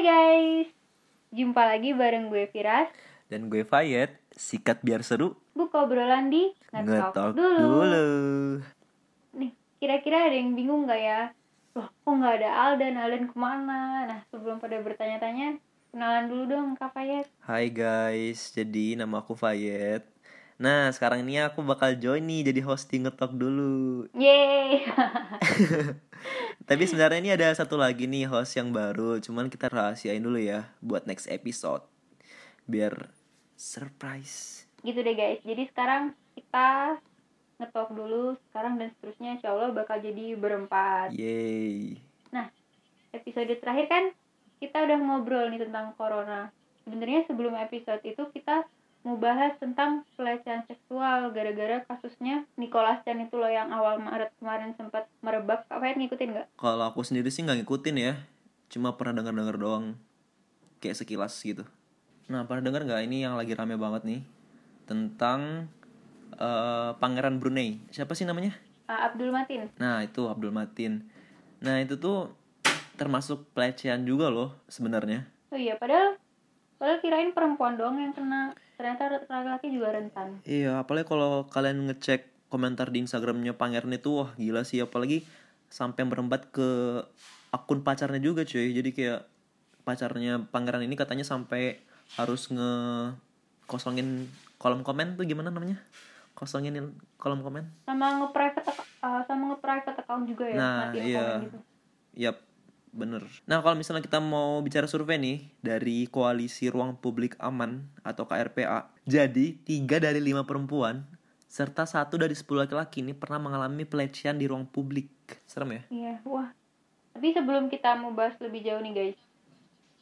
Hai guys, jumpa lagi bareng gue Firas. Dan gue Fayet, sikat biar seru, Buka obrolan di ngetok dulu. Nih, kira-kira ada yang bingung gak ya? Loh, kok nggak ada Aldan? Aldan ke mana? Nah, sebelum pada bertanya-tanya, kenalan dulu dong Kak Fayet. Hai guys, jadi nama aku Fayet. Nah, sekarang ini aku bakal join nih jadi hosting ngetok dulu. Yeay! Tapi sebenarnya ini ada satu lagi nih host yang baru, cuman kita rahasiain dulu ya buat next episode. Biar surprise. gitu deh guys, jadi sekarang kita ngetok dulu, sekarang dan seterusnya insya Allah bakal jadi berempat. Yeay. episode terakhir kan kita udah ngobrol nih tentang corona. Sebenarnya sebelum episode itu kita mau bahas tentang pelecehan seksual gara-gara kasusnya Nicholas Chan itu loh yang awal Maret kemarin sempat merebak. Kak Fahid ngikutin nggak? Kalau aku sendiri sih nggak ngikutin ya, cuma pernah dengar-dengar doang, kayak sekilas gitu. Nah, pernah dengar nggak ini yang lagi rame banget nih tentang eh, Pangeran Brunei? Siapa sih namanya? Ah, Abdul Matin. Nah, itu Abdul Matin. Nah, itu tuh termasuk pelecehan juga loh sebenarnya. Oh iya, padahal padahal kirain perempuan doang yang kena. Ternyata laki-laki juga rentan. Iya, apalagi kalau kalian ngecek komentar di Instagramnya Pangeran itu wah gila sih apalagi sampai merembat ke akun pacarnya juga cuy. Jadi kayak pacarnya Pangeran ini katanya sampai harus nge kosongin kolom komen tuh gimana namanya? Kosongin kolom komen. Sama nge-private ac- ah, sama nge-private account juga ya, Nah, iya. gitu. Yap, bener. Nah, kalau misalnya kita mau bicara survei nih dari Koalisi Ruang Publik Aman atau KRPA, jadi tiga dari lima perempuan serta satu dari sepuluh laki-laki ini pernah mengalami pelecehan di ruang publik. Serem ya? Iya, wah. Tapi sebelum kita mau bahas lebih jauh nih guys,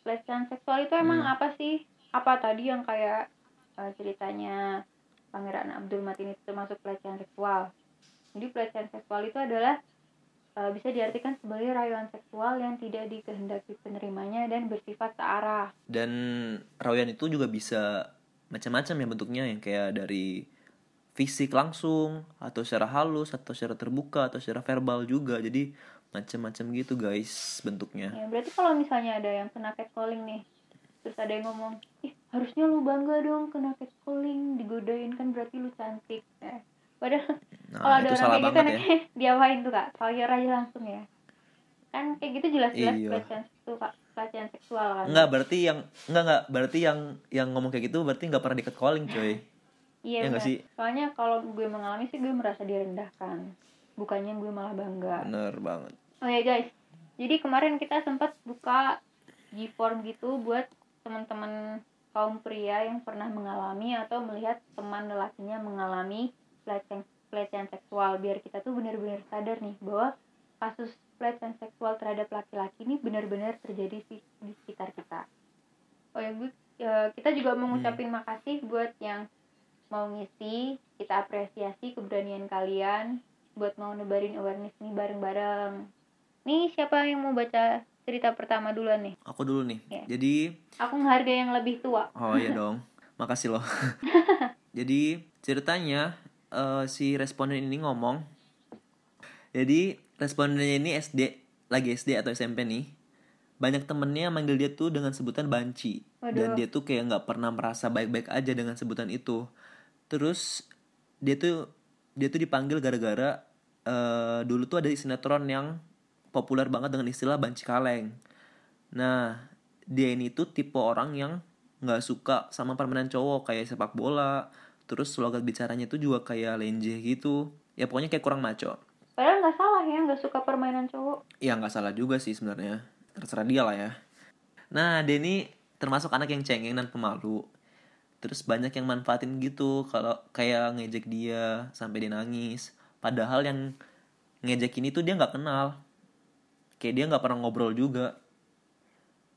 pelecehan seksual itu emang Hmm. apa sih? Apa tadi yang kayak eh, ceritanya Pangeran Abdul Matin itu termasuk pelecehan seksual? Jadi pelecehan seksual itu adalah eh, bisa diartikan sebagai rayuan seksual yang tidak dikehendaki penerimanya dan bersifat searah. Dan rawian itu juga bisa macam-macam ya bentuknya yang kayak dari fisik langsung atau secara halus atau secara terbuka atau secara verbal juga. Jadi macam-macam gitu guys bentuknya. Ya, berarti kalau misalnya ada yang kena catcalling nih, terus ada yang ngomong, ih harusnya lu bangga dong kena catcalling, digodain kan berarti lu cantik. Eh, padahal Nah, kalau ada itu orang kayak gitu banget ya. diapain tuh kak? Fire aja langsung ya. Kan kayak gitu jelas-jelas Iya. pelecehan seksual, Kak. pelecehan seksual kan. Enggak, berarti yang enggak enggak, berarti yang yang ngomong kayak gitu berarti nggak pernah di calling, coy. Iya ya sih? Soalnya kalau gue mengalami sih gue merasa direndahkan. Bukannya gue malah bangga. Bener banget. Oh ya guys, jadi kemarin kita sempat buka G-form gitu buat teman-teman kaum pria yang pernah mengalami atau melihat teman lelakinya mengalami pelecehan pelecehan seksual biar kita tuh benar-benar sadar nih bahwa kasus pelecehan seksual terhadap laki-laki ini benar-benar terjadi sih di sekitar kita. Oh ya gue ya, kita juga mau ngucapin makasih buat yang mau ngisi, kita apresiasi keberanian kalian buat mau nebarin awareness ini bareng-bareng. Nih siapa yang mau baca cerita pertama duluan nih? Aku dulu nih. Iya. Jadi, Aku menghargai yang lebih tua. oh iya dong. Makasih loh. Jadi, ceritanya eh, si responden ini ngomong. Jadi, respondennya ini SD, lagi SD atau SMP nih. Banyak temennya manggil dia tuh dengan sebutan banci. Dan dia tuh kayak nggak pernah merasa baik-baik aja dengan sebutan itu. Terus dia tuh dia tuh dipanggil gara-gara eh, dulu tuh ada sinetron yang populer banget dengan istilah banci kaleng. Nah, dia ini tuh tipe orang yang nggak suka sama permainan cowok kayak sepak bola. Terus logat bicaranya tuh juga kayak lenje gitu. Ya pokoknya kayak kurang maco. Padahal nggak salah ya nggak suka permainan cowok. Ya nggak salah juga sih sebenarnya. Terserah dia lah ya. Nah, ini termasuk anak yang cengeng dan pemalu. Terus banyak yang manfaatin gitu kalau kayak ngejek dia sampai dia nangis. Padahal yang ngejek ini tuh dia nggak kenal. Kayak dia nggak pernah ngobrol juga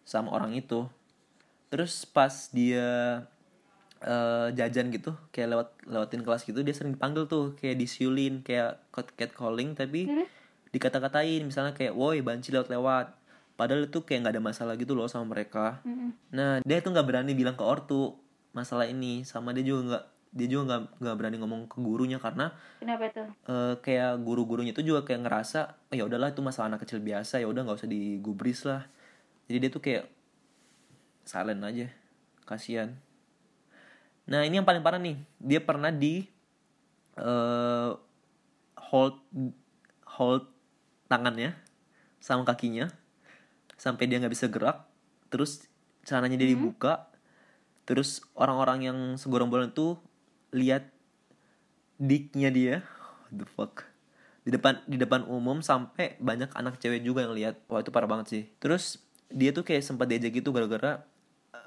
sama orang itu. Terus pas dia eh, jajan gitu, kayak lewat lewatin kelas gitu, dia sering dipanggil tuh kayak disiulin, kayak cat calling tapi dikata-katain misalnya kayak woi banci lewat-lewat. Padahal itu kayak nggak ada masalah gitu loh sama mereka. Mm-mm. nah dia tuh nggak berani bilang ke ortu masalah ini sama dia juga nggak dia juga nggak nggak berani ngomong ke gurunya karena Kenapa tuh? eh, kayak guru-gurunya itu juga kayak ngerasa oh, ya udahlah itu masalah anak kecil biasa ya udah nggak usah digubris lah. Jadi dia tuh kayak silent aja kasihan nah ini yang paling parah nih. Dia pernah di eh, hold hold tangannya sama kakinya sampai dia nggak bisa gerak. Terus celananya dia dibuka. Terus orang-orang yang segerombolan tuh lihat diknya dia. What the fuck? Di depan di depan umum sampai banyak anak cewek juga yang lihat. Wah itu parah banget sih. Terus dia tuh kayak sempat diajak gitu gara-gara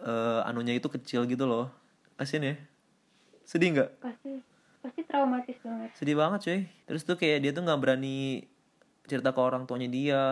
eh, anunya itu kecil gitu loh kasian ya. Sedih nggak? Pasti. Pasti traumatis banget. Sedih banget cuy. Terus tuh kayak dia tuh nggak berani cerita ke orang tuanya dia.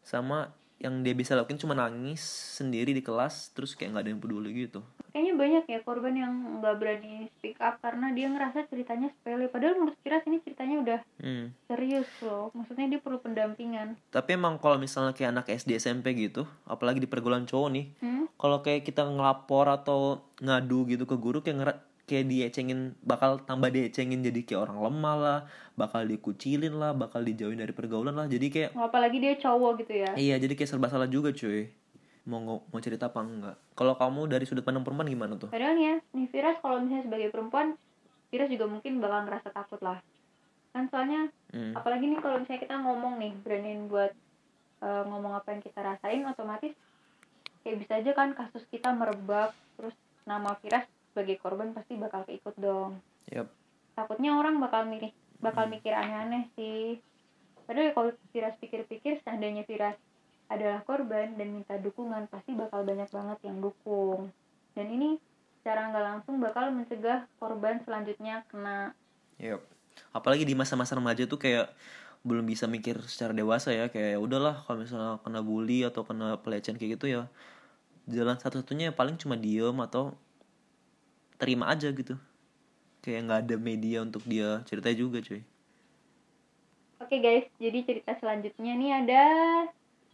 Sama yang dia bisa lakuin cuma nangis sendiri di kelas terus kayak nggak ada yang peduli gitu. Kayaknya banyak ya korban yang nggak berani speak up karena dia ngerasa ceritanya sepele. Padahal menurut Firas ini ceritanya udah hmm. serius loh. Maksudnya dia perlu pendampingan. Tapi emang kalau misalnya kayak anak SD SMP gitu apalagi di pergaulan cowok nih hmm? Kalau kayak kita ngelapor atau ngadu gitu ke guru kayak ngera- kayak diecengin bakal tambah diecengin jadi kayak orang lemah lah bakal dikucilin lah bakal dijauhin dari pergaulan lah. Jadi kayak apalagi dia cowok gitu ya? Iya jadi kayak serba salah juga cuy. Mau mau cerita apa enggak? Kalau kamu dari sudut pandang perempuan gimana tuh? Padahal ya nih Firas kalau misalnya sebagai perempuan Firas juga mungkin bakal ngerasa takut lah. Kan soalnya hmm. apalagi nih kalau misalnya kita ngomong nih beraniin buat eh, ngomong apa yang kita rasain otomatis kayak bisa aja kan kasus kita merebak terus nama Firas sebagai korban pasti bakal keikut dong. Yap. takutnya orang bakal milih bakal mikir aneh-aneh sih. Padahal ya kalau Firas pikir-pikir seandainya Firas adalah korban dan minta dukungan pasti bakal banyak banget yang dukung. Dan ini secara nggak langsung bakal mencegah korban selanjutnya kena. Yap. apalagi di masa-masa remaja tuh kayak belum bisa mikir secara dewasa ya kayak ya udahlah kalau misalnya kena bully atau kena pelecehan kayak gitu ya jalan satu-satunya paling cuma diem atau terima aja gitu kayak nggak ada media untuk dia cerita juga cuy Oke guys, jadi cerita selanjutnya nih ada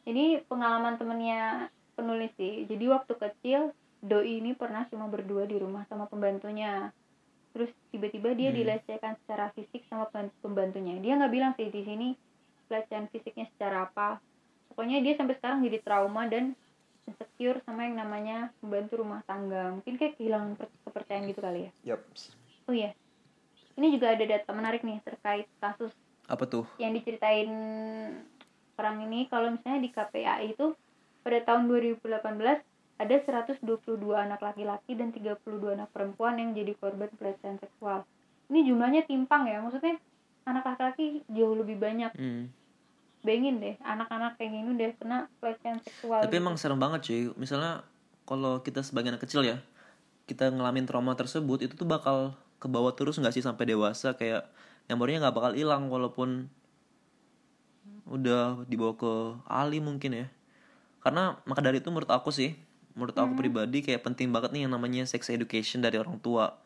ini pengalaman temennya penulis sih. Jadi waktu kecil Doi ini pernah cuma berdua di rumah sama pembantunya. Terus tiba-tiba dia Hmm. dilecehkan secara fisik sama pemban- pembantunya. Dia nggak bilang sih di sini pelecehan fisiknya secara apa. Pokoknya dia sampai sekarang jadi trauma dan insecure sama yang namanya pembantu rumah tangga. Mungkin kayak kehilangan per- kepercayaan gitu kali ya. Yap. Oh iya. Ini juga ada data menarik nih terkait kasus apa tuh yang diceritain orang ini kalau misalnya di KPAI itu pada tahun 2018 ada 122 anak laki-laki dan 32 anak perempuan yang jadi korban pelecehan seksual. Ini jumlahnya timpang ya, maksudnya anak laki-laki jauh lebih banyak. Hmm. Bayangin deh, anak-anak kayak gini udah kena pelecehan seksual. tapi gitu. emang serem banget cuy misalnya kalau kita sebagai anak kecil ya kita ngalamin trauma tersebut itu tuh bakal ke bawah terus nggak sih sampai dewasa kayak memorinya nggak bakal hilang walaupun udah dibawa ke ahli mungkin ya karena maka dari itu menurut aku sih menurut aku pribadi kayak penting banget nih yang namanya sex education dari orang tua.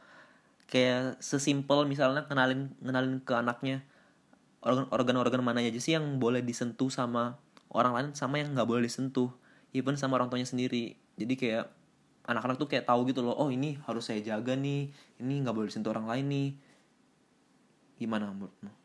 Kayak sesimpel misalnya kenalin kenalin ke anaknya organ organ-organ mana aja sih yang boleh disentuh sama orang lain sama yang nggak boleh disentuh. Even sama orang tuanya sendiri. Jadi kayak anak-anak tuh kayak tahu gitu loh oh ini harus saya jaga nih. Ini nggak boleh disentuh orang lain nih. Gimana menurutmu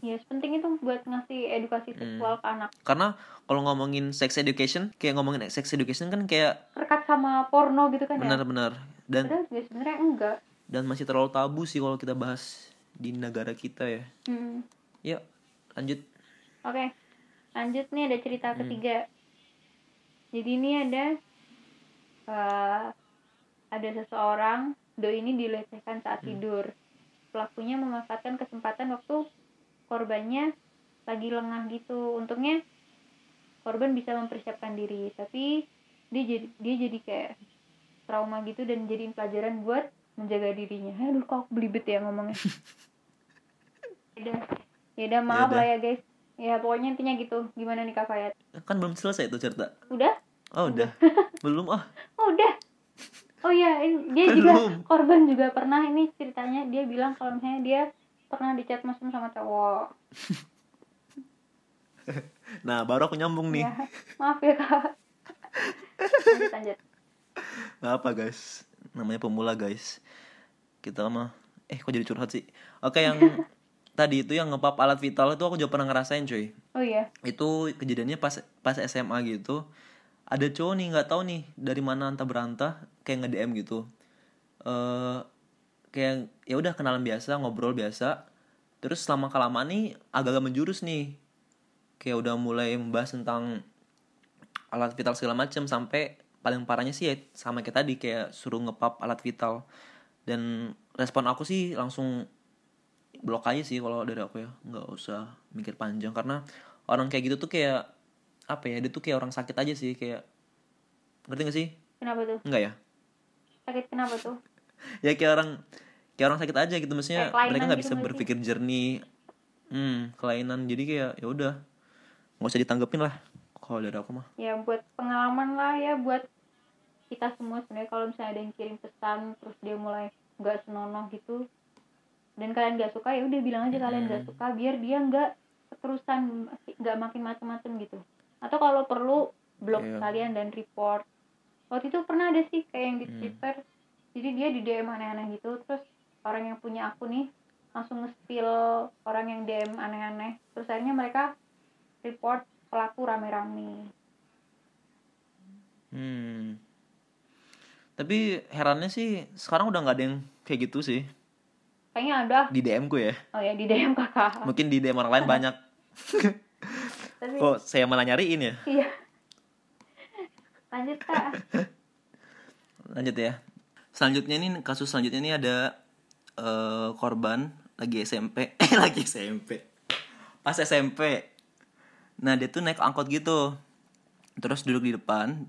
Ya, penting itu buat ngasih edukasi Hmm. seksual ke anak. karena kalau ngomongin sex education kayak ngomongin sex education kan kayak Rekat sama porno gitu kan ya. benar-benar dan Padahal juga sebenarnya enggak. dan masih terlalu tabu sih kalau kita bahas di negara kita ya Hmm. ya lanjut Oke, lanjut nih ada cerita Hmm. ketiga. Jadi ini ada eh, ada seseorang doi ini dilecehkan saat Hmm. tidur. Pelakunya memanfaatkan kesempatan waktu korbannya lagi lengah gitu. Untungnya korban bisa mempersiapkan diri, tapi dia jadi dia jadi kayak trauma gitu dan jadiin pelajaran buat menjaga dirinya. Aduh, kok belibet ya ngomongnya. Yaudah, yaudah maaf Yaudah. lah ya guys. Ya pokoknya intinya gitu. Gimana nih Kak Fayat? kan belum selesai tuh cerita Udah? oh udah belum ah Oh udah. Oh iya, ini- dia juga korban juga pernah ini ceritanya dia bilang kalau misalnya dia pernah dicat mesum sama cowok. nah baru aku nyambung nih Ya, maaf ya kak. lanjut lanjut. Gak apa guys Namanya pemula guys Kita mah Eh kok jadi curhat sih Oke yang Tadi itu yang ngepap alat vital itu aku juga pernah ngerasain cuy Oh iya. Itu kejadiannya pas pas SMA gitu ada cowok nih nggak tahu nih dari mana entah berantah kayak nge DM gitu eh kayak ya udah kenalan biasa ngobrol biasa. Terus selama kelamaan nih agak-agak menjurus nih. Kayak udah mulai membahas tentang alat vital segala macam sampai paling parahnya sih ya sama kayak tadi kayak suruh ngepap alat vital. Dan respon aku sih langsung blok aja sih kalau dari aku ya. Nggak usah mikir panjang karena orang kayak gitu tuh kayak apa ya dia tuh kayak orang sakit aja sih kayak ngerti gak sih? Kenapa tuh? Enggak ya? Sakit kenapa tuh ya kayak orang kayak orang sakit aja gitu maksudnya Kayak mereka nggak gitu bisa sih? berpikir jernih hmm kelainan jadi kayak ya udah nggak usah ditanggepin lah kalau dari aku mah ya buat pengalaman lah ya buat kita semua sebenarnya kalau misalnya ada yang kirim pesan terus dia mulai nggak senonoh gitu dan kalian nggak suka ya udah bilang aja kalian nggak Hmm. suka biar dia nggak keterusan nggak makin macem-macem gitu atau kalau perlu blok Iya. kalian dan report waktu itu pernah ada sih kayak yang di Hmm. twitter jadi dia di DM aneh-aneh gitu terus orang yang punya akun nih langsung nge-spill orang yang DM aneh-aneh. Terus akhirnya mereka report pelaku rame-rame. Hmm. Tapi herannya sih sekarang udah nggak ada yang kayak gitu sih. Kayaknya ada. Di DM ku ya. Oh ya di DM kakak. Mungkin di DM orang lain banyak. Tapi kok saya malah nyariin ya? Iya. Lanjut kak. Lanjut ya selanjutnya ini kasus selanjutnya ini ada eh, korban lagi SMP eh lagi SMP pas SMP nah dia tuh naik angkot gitu. Terus duduk di depan.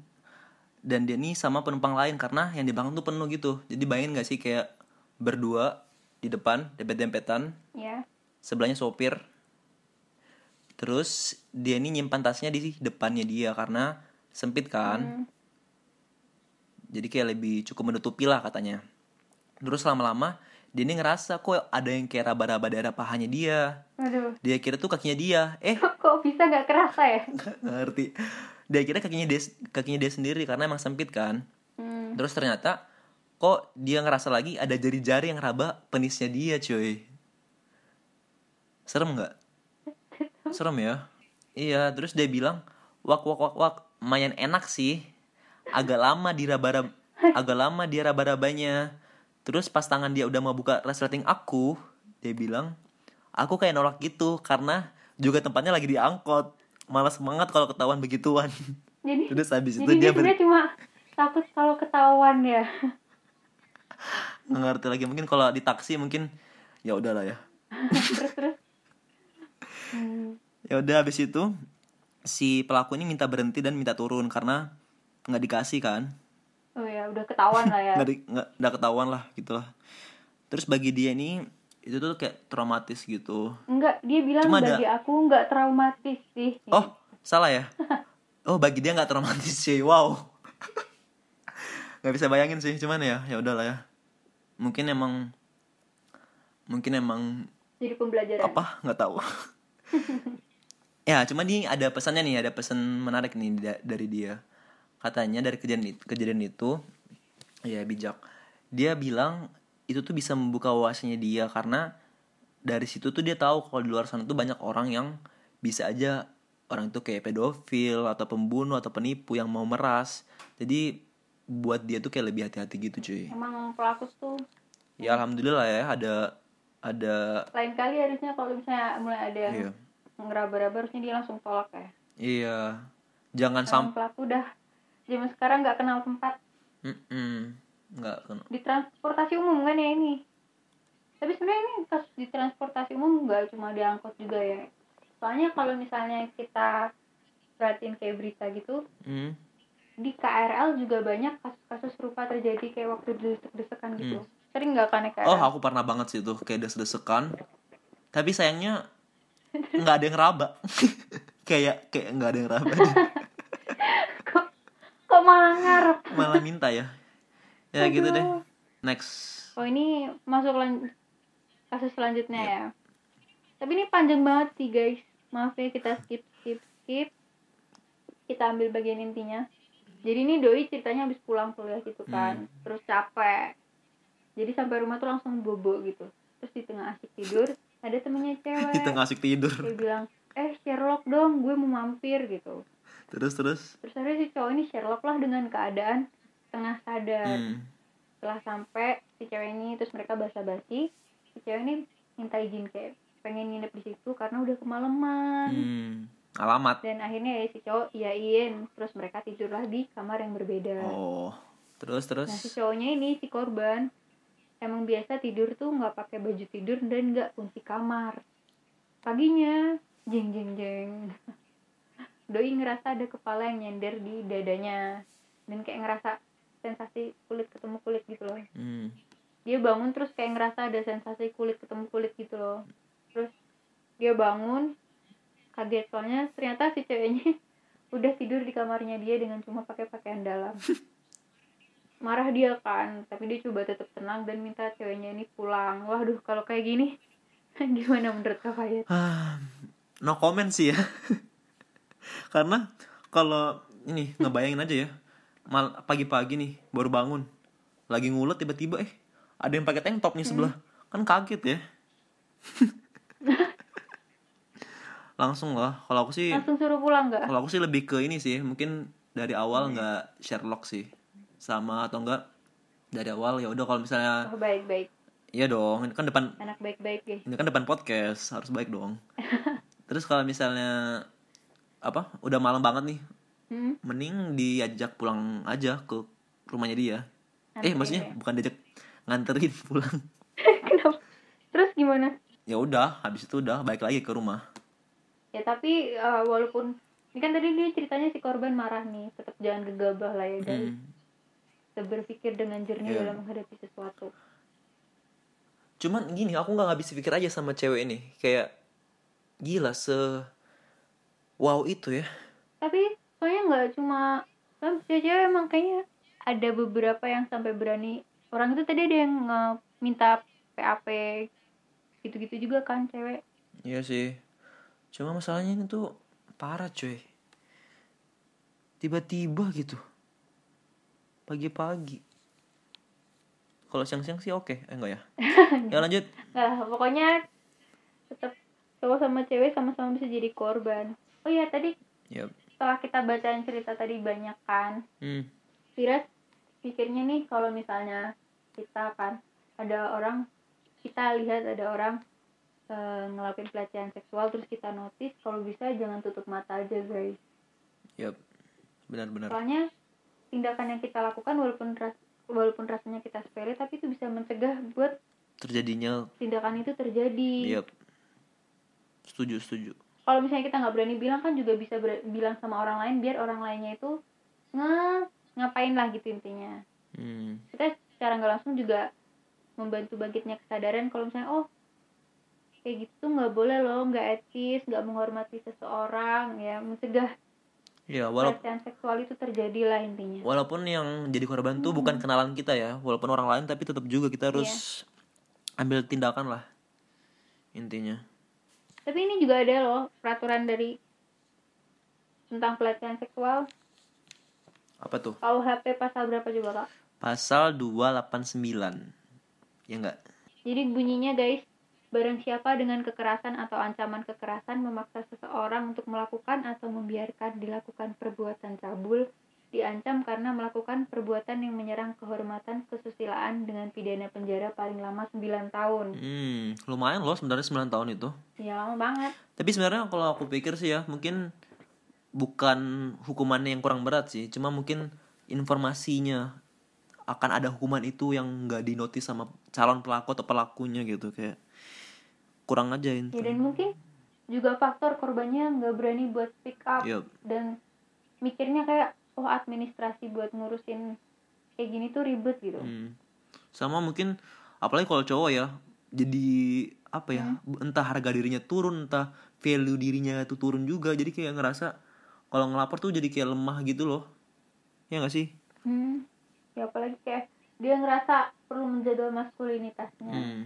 Dan dia nih sama penumpang lain karena yang di belakang tuh penuh gitu. Jadi bayangin gak sih kayak berdua di depan dempet-dempetan. Ya sebelahnya sopir. Terus dia ini nyimpan tasnya di depannya dia karena sempit kan. Hmm. Jadi kayak lebih cukup menutupi lah katanya. Terus lama-lama dia ini ngerasa kok ada yang kayak raba-raba daerah pahanya dia. Aduh. Dia kira tuh kakinya dia. Eh. Kok bisa nggak kerasa ya? Nggak ngerti. Dia kira kakinya dia kakinya dia sendiri karena emang sempit kan. Hmm. terus ternyata kok dia ngerasa lagi ada jari-jari yang raba penisnya dia cuy. Serem nggak? Serem ya? Iya terus dia bilang wak wak wak wak lumayan enak sih agak lama diraba agak lama dia raba-rabanya. Terus pas tangan dia udah mau buka resleting aku dia bilang aku kayak nolak gitu karena juga tempatnya lagi diangkot malas semangat kalau ketahuan begituan. Jadi terus habis itu dia dia ber- cuma takut kalau ketahuan ya. Nggak ngerti lagi mungkin kalau di taksi mungkin ya udahlah ya. Terus terus. Hmm. ya udah habis itu si pelaku ini minta berhenti dan minta turun karena nggak dikasih kan? Oh ya udah ketahuan lah ya. Nggak di, nggak nggak ketahuan lah gitulah. Terus bagi dia ini itu tuh kayak traumatis gitu. Enggak dia bilang Cuma ada- bagi aku nggak traumatis sih. Oh salah ya? Oh bagi dia nggak traumatis sih wow. Nggak bisa bayangin sih cuman ya ya udahlah ya. Mungkin emang mungkin emang jadi pembelajaran. apa? Nggak tahu. Ya cuma nih ada pesannya nih ada pesan menarik nih da- dari dia katanya dari kejadian itu, kejadian itu ya bijak. Dia bilang itu tuh bisa membuka wawasannya dia karena dari situ tuh dia tahu kalau di luar sana tuh banyak orang yang bisa aja orang itu kayak pedofil atau pembunuh atau penipu yang mau meras. Jadi buat dia tuh kayak lebih hati-hati gitu cuy. Emang pelaku tuh ya alhamdulillah ya ada ada lain kali harusnya kalau misalnya mulai ada yang iya ngeraba-raba harusnya dia langsung tolak ya. Iya, jangan sampai pelaku udah zaman sekarang nggak kenal tempat nggak kena. di transportasi umum kan ya ini tapi sebenarnya ini kasus di transportasi umum nggak cuma di angkot juga ya soalnya kalau misalnya kita perhatiin kayak berita gitu Hmm. di KRL juga banyak kasus-kasus serupa terjadi kayak waktu desek-desekan gitu Hmm. sering nggak kan naik KRL Oh, aku pernah banget sih tuh kayak des-desekan. Tapi sayangnya nggak ada yang raba. kayak kayak nggak ada yang raba. kok kok malah ngarep Malah minta ya. Ya gitu deh. Aduh. Next. oh ini masuk lan- kasus selanjutnya ya tapi ini panjang banget sih guys maaf ya kita skip skip skip kita ambil bagian intinya jadi ini doi ceritanya habis pulang kuliah gitu kan Hmm. terus capek jadi sampai rumah tuh langsung bobo gitu terus di tengah asik tidur ada temennya cewek Di tengah asik tidur. dia bilang eh Sherlock dong gue mau mampir gitu terus terus terus akhirnya si cowok ini Sherlock lah dengan keadaan tengah sadar. Hmm. setelah sampai si cewek ini terus mereka basa-basi si cewek ini minta izin kayak pengen nginep di situ karena udah kemalaman Hmm. alamat. Dan akhirnya ya si cowok iyain terus mereka tidurlah di kamar yang berbeda. Oh. Terus terus? Nah si cowoknya ini si korban emang biasa tidur tuh nggak pakai baju tidur dan nggak kunci kamar. Paginya jeng jeng jeng doi ngerasa ada kepala yang nyender di dadanya. Dan kayak ngerasa sensasi kulit ketemu kulit gitu loh. Hmm. dia bangun terus kayak ngerasa ada sensasi kulit ketemu kulit gitu loh. Terus dia bangun kaget. Soalnya ternyata si ceweknya udah tidur di kamarnya dia dengan cuma pakai pakaian dalam. Marah dia kan tapi dia coba tetap tenang dan minta ceweknya ini pulang. Waduh kalau kayak gini gimana menurut kak Fayet? Ah, no comment sih ya karena kalau ini ngebayangin aja ya mal pagi-pagi nih baru bangun lagi ngulet tiba-tiba eh ada yang pakai tank top nih sebelah. Kan kaget ya. Langsung lah kalau aku sih langsung suruh pulang nggak? kalau aku sih lebih ke ini sih mungkin dari awal nggak Sherlock sih. Sama atau enggak dari awal ya udah kalau misalnya oh, baik baik iya dong ini kan depan anak baik baik guys ini kan depan podcast harus baik dong. Terus kalau misalnya apa udah malam banget nih. Hmm? mending diajak pulang aja ke rumahnya dia. Eh Anterin maksudnya ya? bukan diajak nganterin pulang. Kenapa? Terus gimana? Ya udah habis itu udah balik lagi ke rumah. Ya tapi eh, walaupun ini kan tadi dia ceritanya si korban marah nih tetap jangan gegabah lah ya guys. Hmm. Tetap berpikir dengan jernih Iya. dalam menghadapi sesuatu. Cuman gini aku nggak habis pikir aja sama cewek ini. Kayak gila se wow itu ya tapi soalnya nggak cuma kan cewek emang kayaknya ada beberapa yang sampai berani orang itu tadi ada yang nge- minta PAP gitu-gitu juga kan cewek Iya sih. Cuma masalahnya ini tuh parah cuy. Tiba-tiba gitu. Pagi-pagi. Kalau siang-siang sih oke. Eh enggak ya? ya lanjut. nggak lah pokoknya tetap cowok sama cewek sama-sama bisa jadi korban oh iya tadi Yap. setelah kita bacain cerita tadi banyak kan Hmm. Firas pikirnya nih kalau misalnya kita kan ada orang kita lihat ada orang e, ngelakuin pelecehan seksual terus kita notice kalau bisa jangan tutup mata aja guys Yap. Benar-benar. soalnya tindakan yang kita lakukan walaupun ras walaupun rasanya kita sepele tapi itu bisa mencegah buat Terjadinya tindakan itu terjadi yap. Setuju, setuju. Kalau misalnya kita nggak berani bilang kan juga bisa ber- bilang sama orang lain biar orang lainnya itu nge ngapain lah gitu intinya Hmm. kita secara nggak langsung juga membantu bangkitnya kesadaran kalau misalnya oh kayak gitu nggak boleh loh nggak etis nggak menghormati seseorang ya mencegah Ya, walaupun pelecehan seksual itu terjadi lah intinya walaupun yang jadi korban tuh bukan kenalan kita ya, walaupun orang lain tapi tetap juga kita harus ambil tindakan lah. Intinya. Tapi ini juga ada loh peraturan dari tentang pelecehan seksual Apa tuh? KUHP pasal berapa coba kak Pasal 289. Ya enggak? Jadi bunyinya guys, barang siapa dengan kekerasan atau ancaman kekerasan memaksa seseorang untuk melakukan atau membiarkan dilakukan perbuatan cabul, diancam karena melakukan perbuatan yang menyerang kehormatan kesusilaan dengan pidana penjara paling lama 9 tahun. Hmm, lumayan loh sebenarnya 9 tahun itu. Ya lama banget. Tapi sebenarnya kalau aku pikir sih ya, mungkin bukan hukumannya yang kurang berat sih, cuma mungkin informasinya akan ada hukuman itu yang nggak dinotis sama calon pelaku atau pelakunya gitu kayak kurang aja itu. Ya dan mungkin juga faktor korbannya nggak berani buat speak up Yup. dan mikirnya kayak oh administrasi buat ngurusin kayak gini tuh ribet gitu. Hmm. Sama mungkin apalagi kalau cowok ya jadi apa ya entah harga dirinya turun entah value dirinya tuh turun juga jadi kayak ngerasa kalau ngelapor tuh jadi kayak lemah gitu loh ya nggak sih Hmm. Ya apalagi kayak dia ngerasa perlu menjaga maskulinitasnya. hmm.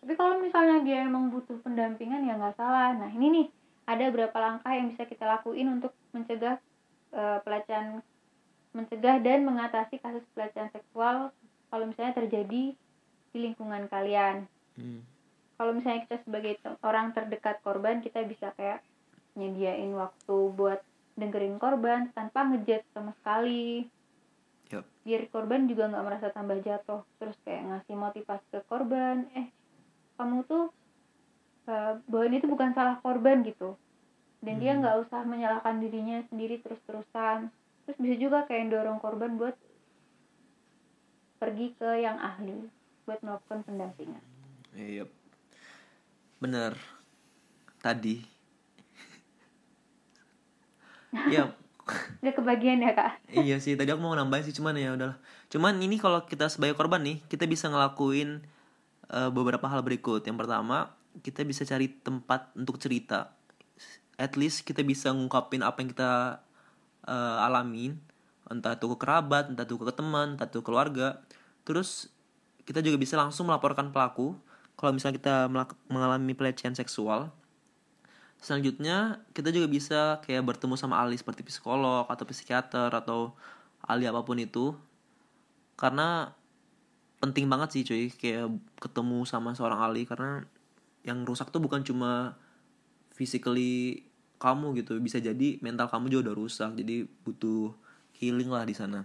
Tapi kalau misalnya dia emang butuh pendampingan ya nggak salah. Nah ini nih ada beberapa langkah yang bisa kita lakuin untuk mencegah eh, pelecehan, mencegah dan mengatasi kasus pelecehan seksual kalau misalnya terjadi di lingkungan kalian. Hmm. Kalau misalnya kita sebagai orang terdekat korban kita bisa kayak nyediain waktu buat dengerin korban tanpa ngejat sama sekali Yup. biar korban juga nggak merasa tambah jatuh terus kayak ngasih motivasi ke korban eh kamu tuh eh, bahwa ini tuh bukan salah korban gitu dan dia Hmm. nggak usah menyalahkan dirinya sendiri terus-terusan terus bisa juga kayak dorong korban buat pergi ke yang ahli buat melakukan pendampingan Iya. Bener. Tadi. ya, udah kebagian ya kak iya sih. Tadi aku mau nambahin sih cuman ya udahlah. Cuman ini kalau kita sebagai korban nih, kita bisa ngelakuin eh, beberapa hal berikut. Yang pertama, kita bisa cari tempat untuk cerita. At least kita bisa ngungkapin apa yang kita eh, alamin, entah itu ke kerabat, entah itu ke teman, entah itu keluarga. Terus kita juga bisa langsung melaporkan pelaku kalau misalnya kita mengalami pelecehan seksual. Selanjutnya, kita juga bisa kayak bertemu sama ahli seperti psikolog atau psikiater atau ahli apa pun itu. Karena penting banget sih cuy kayak ketemu sama seorang ahli karena yang rusak tuh bukan cuma physically kamu gitu, bisa jadi mental kamu juga udah rusak. Jadi butuh healing lah di sana.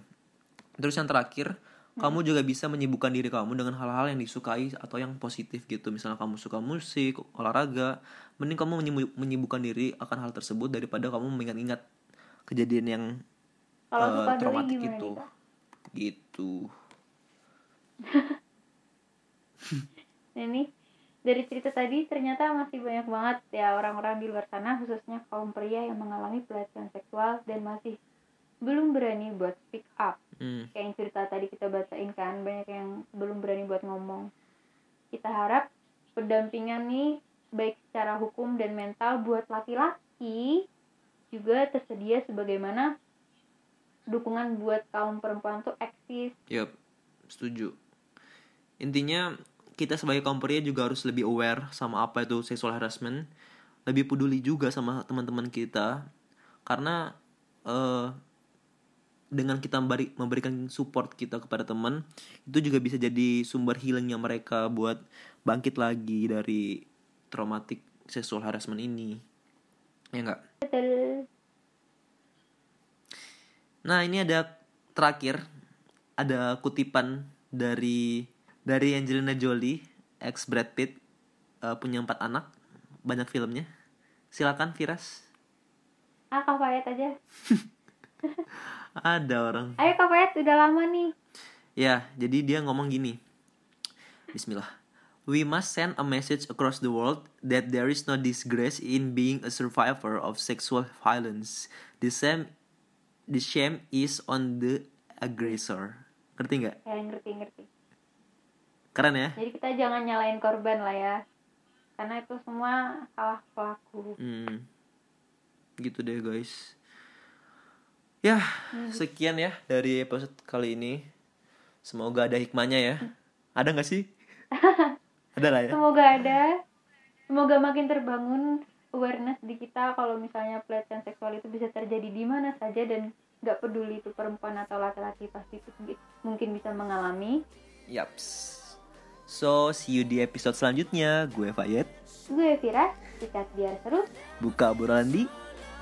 Terus yang terakhir, kamu juga bisa menyibukkan diri kamu dengan hal-hal yang disukai atau yang positif gitu. Misalnya kamu suka musik, olahraga, mending kamu menyibu- menyibukkan diri akan hal tersebut daripada kamu mengingat-ingat kejadian yang kalau doi traumatik itu. Gitu. Nah, ini dari cerita tadi ternyata masih banyak banget ya orang-orang di luar sana khususnya kaum pria yang mengalami pelecehan seksual dan masih belum berani buat speak up Hmm. kayak yang cerita tadi kita bacain kan banyak yang belum berani buat ngomong kita harap pendampingan nih baik secara hukum dan mental buat laki-laki juga tersedia sebagaimana dukungan buat kaum perempuan tuh eksis Yup, setuju. Intinya kita sebagai kaum pria juga harus lebih aware sama apa itu sexual harassment, lebih peduli juga sama teman-teman kita, karena eh, dengan kita memberi, memberikan support kita kepada teman, itu juga bisa jadi sumber healingnya mereka buat bangkit lagi dari traumatic sexual harassment ini, ya enggak? betul. Nah ini ada terakhir ada kutipan dari dari Angelina Jolie ex Brad Pitt eh, punya empat anak banyak filmnya. Silakan Firas. Ah kak Fayat aja. Ada orang. Ayo kak Fayat udah lama nih. Ya jadi dia ngomong gini. Bismillah. We must send a message across the world that there is no disgrace in being a survivor of sexual violence. The same, the shame is on the aggressor. Ngerti nggak? ya ngerti ngerti Keren ya? jadi kita jangan nyalain korban lah ya karena itu semua salah pelaku Hmm. Gitu deh guys. Ya, sekian ya dari episode kali ini. Semoga ada hikmahnya ya. Ada nggak sih? ada lah ya. semoga ada semoga makin terbangun awareness di kita kalau misalnya pelecehan seksual itu bisa terjadi di mana saja dan nggak peduli itu perempuan atau laki-laki pasti itu mungkin bisa mengalami Yaps. So, see you di episode selanjutnya. Gue Fayet. gue Vira sikat biar seru Buka obrolan di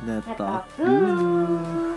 dulu dulu.